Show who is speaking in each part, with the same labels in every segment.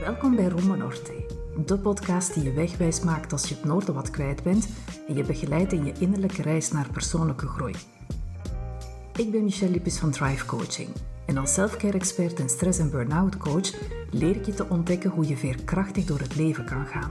Speaker 1: Welkom bij Roma Norte, de podcast die je wegwijs maakt als je het noorden wat kwijt bent en je begeleidt in je innerlijke reis naar persoonlijke groei. Ik ben Michelle Lippes van Thrive Coaching en als selfcare expert en stress- en burn-out coach leer ik je te ontdekken hoe je veerkrachtig door het leven kan gaan.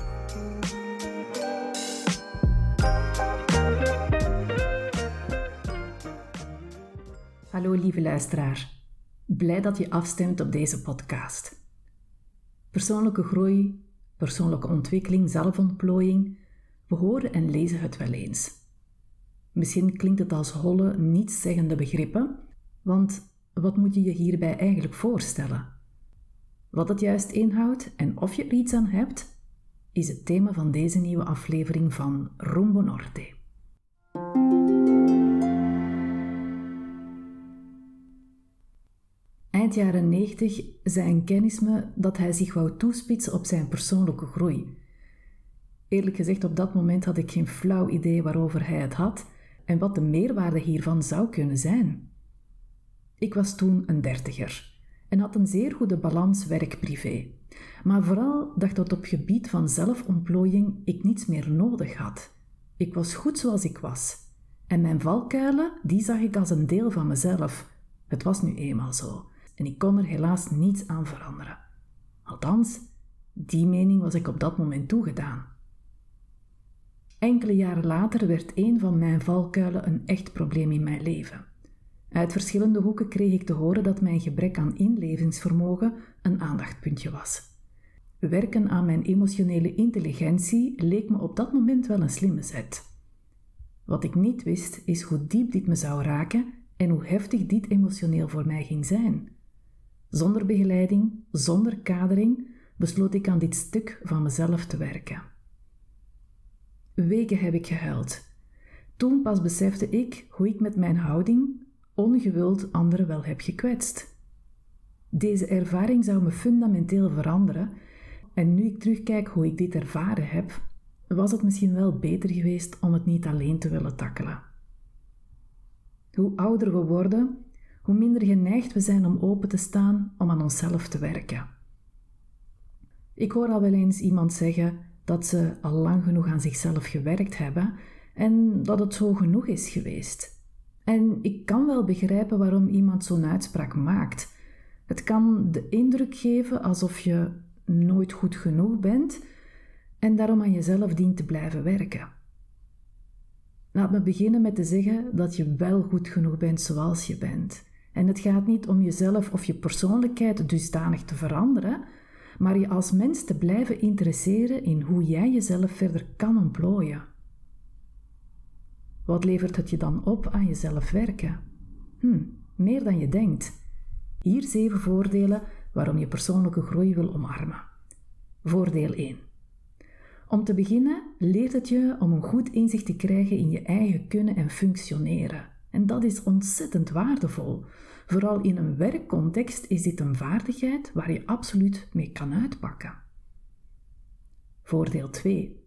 Speaker 1: Hallo lieve luisteraar. Blij dat je afstemt op deze podcast. Persoonlijke groei, persoonlijke ontwikkeling, zelfontplooiing, we horen en lezen het wel eens. Misschien klinkt het als holle, nietszeggende begrippen, want wat moet je je hierbij eigenlijk voorstellen? Wat het juist inhoudt en of je er iets aan hebt, is het thema van deze nieuwe aflevering van Rumbo Norte. Eind jaren 90 zei een kennis me dat hij zich wou toespitsen op zijn persoonlijke groei. Eerlijk gezegd, op dat moment had ik geen flauw idee waarover hij het had en wat de meerwaarde hiervan zou kunnen zijn. Ik was toen een dertiger en had een zeer goede balans werk-privé. Maar vooral dacht dat op gebied van zelfontplooiing ik niets meer nodig had. Ik was goed zoals ik was. En mijn valkuilen, die zag ik als een deel van mezelf. Het was nu eenmaal zo. En ik kon er helaas niets aan veranderen. Althans, die mening was ik op dat moment toegedaan. Enkele jaren later werd een van mijn valkuilen een echt probleem in mijn leven. Uit verschillende hoeken kreeg ik te horen dat mijn gebrek aan inlevingsvermogen een aandachtpuntje was. Werken aan mijn emotionele intelligentie leek me op dat moment wel een slimme zet. Wat ik niet wist, is hoe diep dit me zou raken en hoe heftig dit emotioneel voor mij ging zijn. Zonder begeleiding, zonder kadering, besloot ik aan dit stuk van mezelf te werken. Weken heb ik gehuild. Toen pas besefte ik hoe ik met mijn houding, ongewild anderen wel heb gekwetst. Deze ervaring zou me fundamenteel veranderen en nu ik terugkijk hoe ik dit ervaren heb, was het misschien wel beter geweest om het niet alleen te willen takkelen. Hoe ouder we worden, hoe minder geneigd we zijn om open te staan om aan onszelf te werken. Ik hoor al wel eens iemand zeggen dat ze al lang genoeg aan zichzelf gewerkt hebben en dat het zo genoeg is geweest. En ik kan wel begrijpen waarom iemand zo'n uitspraak maakt. Het kan de indruk geven alsof je nooit goed genoeg bent en daarom aan jezelf dient te blijven werken. Laat me beginnen met te zeggen dat je wel goed genoeg bent zoals je bent. En het gaat niet om jezelf of je persoonlijkheid dusdanig te veranderen, maar je als mens te blijven interesseren in hoe jij jezelf verder kan ontplooien. Wat levert het je dan op aan jezelf werken? Hm, meer dan je denkt. Hier zeven voordelen waarom je persoonlijke groei wil omarmen. Voordeel 1. Om te beginnen leert het je om een goed inzicht te krijgen in je eigen kunnen en functioneren. En dat is ontzettend waardevol. Vooral in een werkcontext is dit een vaardigheid waar je absoluut mee kan uitpakken. Voordeel 2.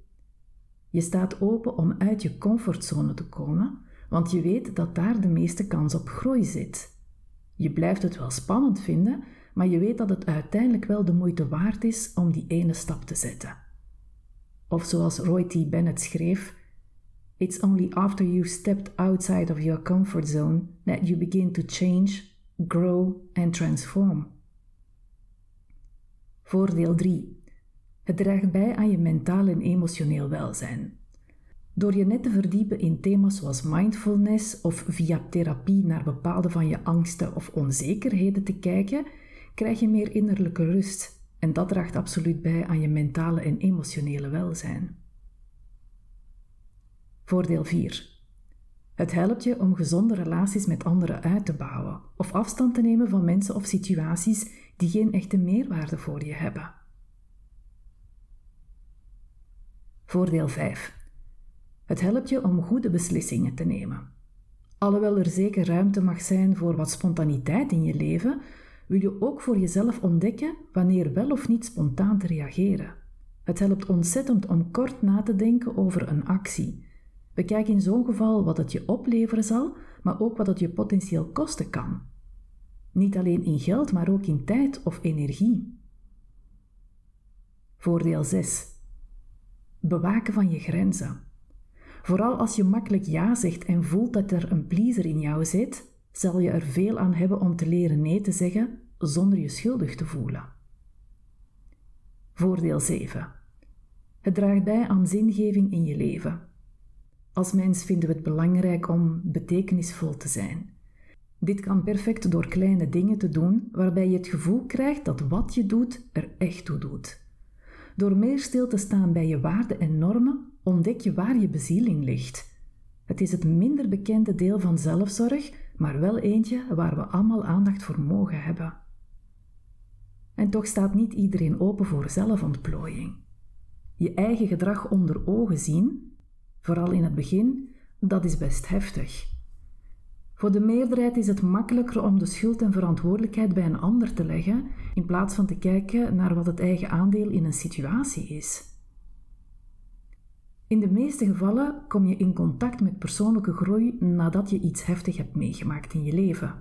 Speaker 1: Je staat open om uit je comfortzone te komen, want je weet dat daar de meeste kans op groei zit. Je blijft het wel spannend vinden, maar je weet dat het uiteindelijk wel de moeite waard is om die ene stap te zetten. Of zoals Roy T. Bennett schreef: It's only after you've stepped outside of your comfort zone that you begin to change, grow and transform. Voordeel 3. Het draagt bij aan je mentaal en emotioneel welzijn. Door je net te verdiepen in thema's zoals mindfulness of via therapie naar bepaalde van je angsten of onzekerheden te kijken, krijg je meer innerlijke rust en dat draagt absoluut bij aan je mentale en emotionele welzijn. Voordeel 4. Het helpt je om gezonde relaties met anderen uit te bouwen of afstand te nemen van mensen of situaties die geen echte meerwaarde voor je hebben. Voordeel 5. Het helpt je om goede beslissingen te nemen. Alhoewel er zeker ruimte mag zijn voor wat spontaniteit in je leven, wil je ook voor jezelf ontdekken wanneer wel of niet spontaan te reageren. Het helpt ontzettend om kort na te denken over een actie. Bekijk in zo'n geval wat het je opleveren zal, maar ook wat het je potentieel kosten kan. Niet alleen in geld, maar ook in tijd of energie. Voordeel 6. Bewaken van je grenzen. Vooral als je makkelijk ja zegt en voelt dat er een pleaser in jou zit, zal je er veel aan hebben om te leren nee te zeggen zonder je schuldig te voelen. Voordeel 7. Het draagt bij aan zingeving in je leven. Als mens vinden we het belangrijk om betekenisvol te zijn. Dit kan perfect door kleine dingen te doen waarbij je het gevoel krijgt dat wat je doet er echt toe doet. Door meer stil te staan bij je waarden en normen ontdek je waar je bezieling ligt. Het is het minder bekende deel van zelfzorg, maar wel eentje waar we allemaal aandacht voor mogen hebben. En toch staat niet iedereen open voor zelfontplooiing. Je eigen gedrag onder ogen zien, vooral in het begin, dat is best heftig. Voor de meerderheid is het makkelijker om de schuld en verantwoordelijkheid bij een ander te leggen, in plaats van te kijken naar wat het eigen aandeel in een situatie is. In de meeste gevallen kom je in contact met persoonlijke groei nadat je iets heftig hebt meegemaakt in je leven.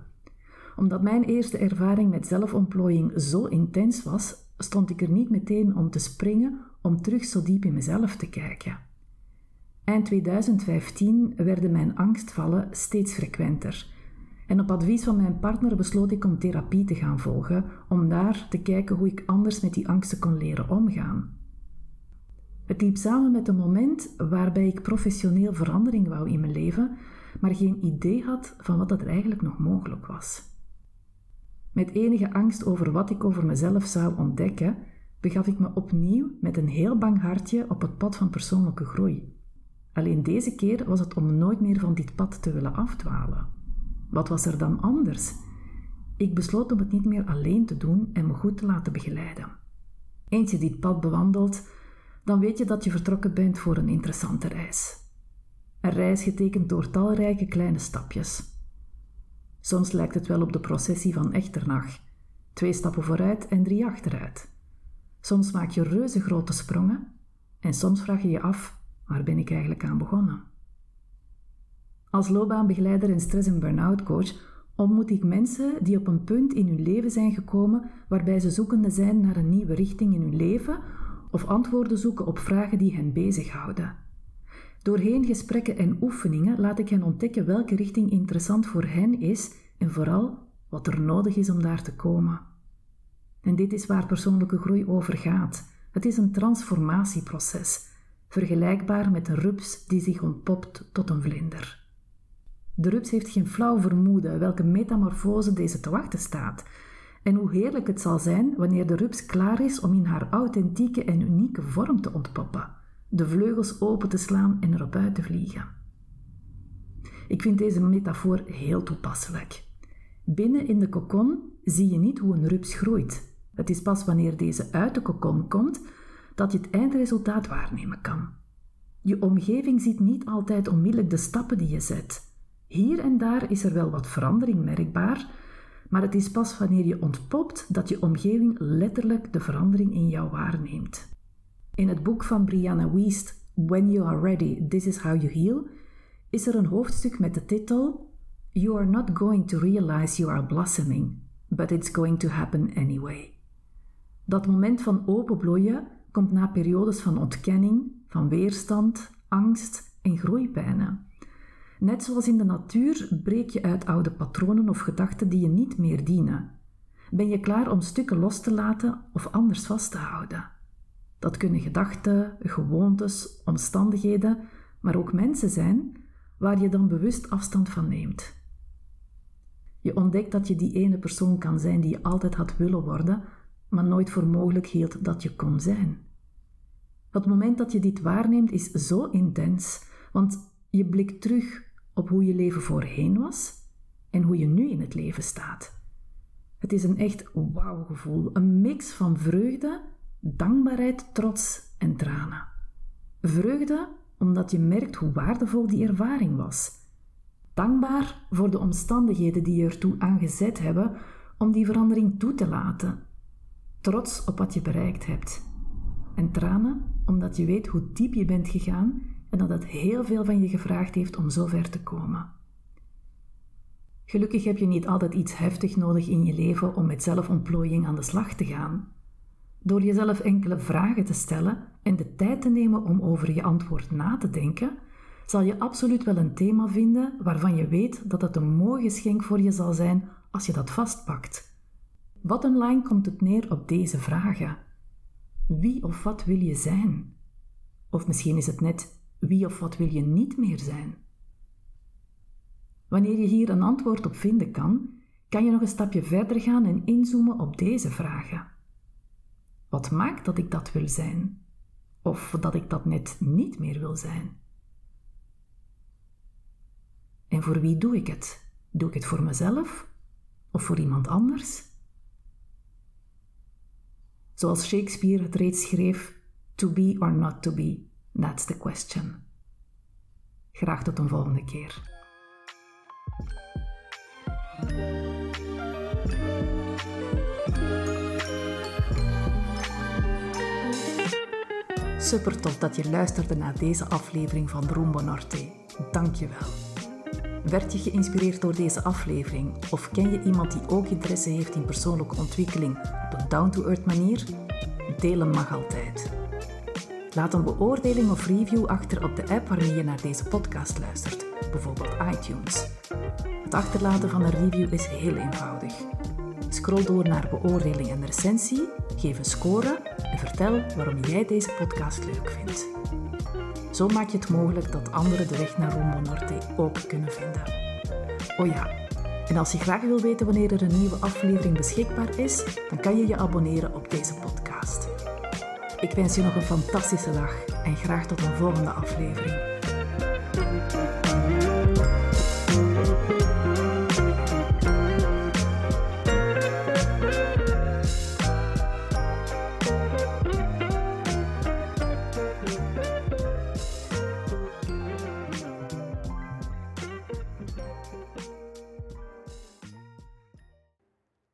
Speaker 1: Omdat mijn eerste ervaring met zelfontplooiing zo intens was, stond ik er niet meteen om te springen om terug zo diep in mezelf te kijken. Eind 2015 werden mijn angstvallen steeds frequenter. En op advies van mijn partner besloot ik om therapie te gaan volgen, om daar te kijken hoe ik anders met die angsten kon leren omgaan. Het liep samen met een moment waarbij ik professioneel verandering wou in mijn leven, maar geen idee had van wat er eigenlijk nog mogelijk was. Met enige angst over wat ik over mezelf zou ontdekken, begaf ik me opnieuw met een heel bang hartje op het pad van persoonlijke groei. Alleen deze keer was het om nooit meer van dit pad te willen afdwalen. Wat was er dan anders? Ik besloot om het niet meer alleen te doen en me goed te laten begeleiden. Eens je dit pad bewandelt, dan weet je dat je vertrokken bent voor een interessante reis. Een reis getekend door talrijke kleine stapjes. Soms lijkt het wel op de processie van Echternach. Twee stappen vooruit en drie achteruit. Soms maak je reuze grote sprongen en soms vraag je je af, waar ben ik eigenlijk aan begonnen? Als loopbaanbegeleider en stress- en burn-out coach ontmoet ik mensen die op een punt in hun leven zijn gekomen waarbij ze zoekende zijn naar een nieuwe richting in hun leven of antwoorden zoeken op vragen die hen bezighouden. Doorheen gesprekken en oefeningen laat ik hen ontdekken welke richting interessant voor hen is en vooral wat er nodig is om daar te komen. En dit is waar persoonlijke groei over gaat. Het is een transformatieproces, vergelijkbaar met een rups die zich ontpopt tot een vlinder. De rups heeft geen flauw vermoeden welke metamorfose deze te wachten staat, en hoe heerlijk het zal zijn wanneer de rups klaar is om in haar authentieke en unieke vorm te ontpoppen, de vleugels open te slaan en erop uit te vliegen. Ik vind deze metafoor heel toepasselijk. Binnen in de kokon zie je niet hoe een rups groeit. Het is pas wanneer deze uit de kokon komt dat je het eindresultaat waarnemen kan. Je omgeving ziet niet altijd onmiddellijk de stappen die je zet. Hier en daar is er wel wat verandering merkbaar, maar het is pas wanneer je ontpopt dat je omgeving letterlijk de verandering in jou waarneemt. In het boek van Brianna Wiest, When You Are Ready, This Is How You Heal, is er een hoofdstuk met de titel You are not going to realize you are blossoming, but it's going to happen anyway. Dat moment van openbloeien komt na periodes van ontkenning, van weerstand, angst en groeipijnen. Net zoals in de natuur breek je uit oude patronen of gedachten die je niet meer dienen. Ben je klaar om stukken los te laten of anders vast te houden? Dat kunnen gedachten, gewoontes, omstandigheden, maar ook mensen zijn waar je dan bewust afstand van neemt. Je ontdekt dat je die ene persoon kan zijn die je altijd had willen worden, maar nooit voor mogelijk hield dat je kon zijn. Het moment dat je dit waarneemt is zo intens, want je blikt terug op hoe je leven voorheen was en hoe je nu in het leven staat. Het is een echt wauw gevoel, een mix van vreugde, dankbaarheid, trots en tranen. Vreugde omdat je merkt hoe waardevol die ervaring was. Dankbaar voor de omstandigheden die je ertoe aangezet hebben om die verandering toe te laten. Trots op wat je bereikt hebt. En tranen omdat je weet hoe diep je bent gegaan en dat het heel veel van je gevraagd heeft om zo ver te komen. Gelukkig heb je niet altijd iets heftig nodig in je leven om met zelfontplooiing aan de slag te gaan. Door jezelf enkele vragen te stellen en de tijd te nemen om over je antwoord na te denken, zal je absoluut wel een thema vinden waarvan je weet dat het een mooi geschenk voor je zal zijn als je dat vastpakt. Wat een lijn komt het neer op deze vragen. Wie of wat wil je zijn? Of misschien is het net wie of wat wil je niet meer zijn? Wanneer je hier een antwoord op vinden kan, kan je nog een stapje verder gaan en inzoomen op deze vragen. Wat maakt dat ik dat wil zijn? Of dat ik dat net niet meer wil zijn? En voor wie doe ik het? Doe ik het voor mezelf of voor iemand anders? Zoals Shakespeare het reeds schreef: To be or not to be, that's the question. Graag tot een volgende keer. Super tof dat je luisterde naar deze aflevering van Rumbo Norte. Dank je wel. Werd je geïnspireerd door deze aflevering of ken je iemand die ook interesse heeft in persoonlijke ontwikkeling op een down-to-earth manier? Delen mag altijd. Laat een beoordeling of review achter op de app waarmee je naar deze podcast luistert, bijvoorbeeld iTunes. Het achterlaten van een review is heel eenvoudig. Scroll door naar beoordeling en recensie, geef een score en vertel waarom jij deze podcast leuk vindt. Zo maak je het mogelijk dat anderen de weg naar Rumbo Norte ook kunnen vinden. Oh ja, en als je graag wil weten wanneer er een nieuwe aflevering beschikbaar is, dan kan je je abonneren op deze podcast. Ik wens je nog een fantastische dag en graag tot een volgende aflevering.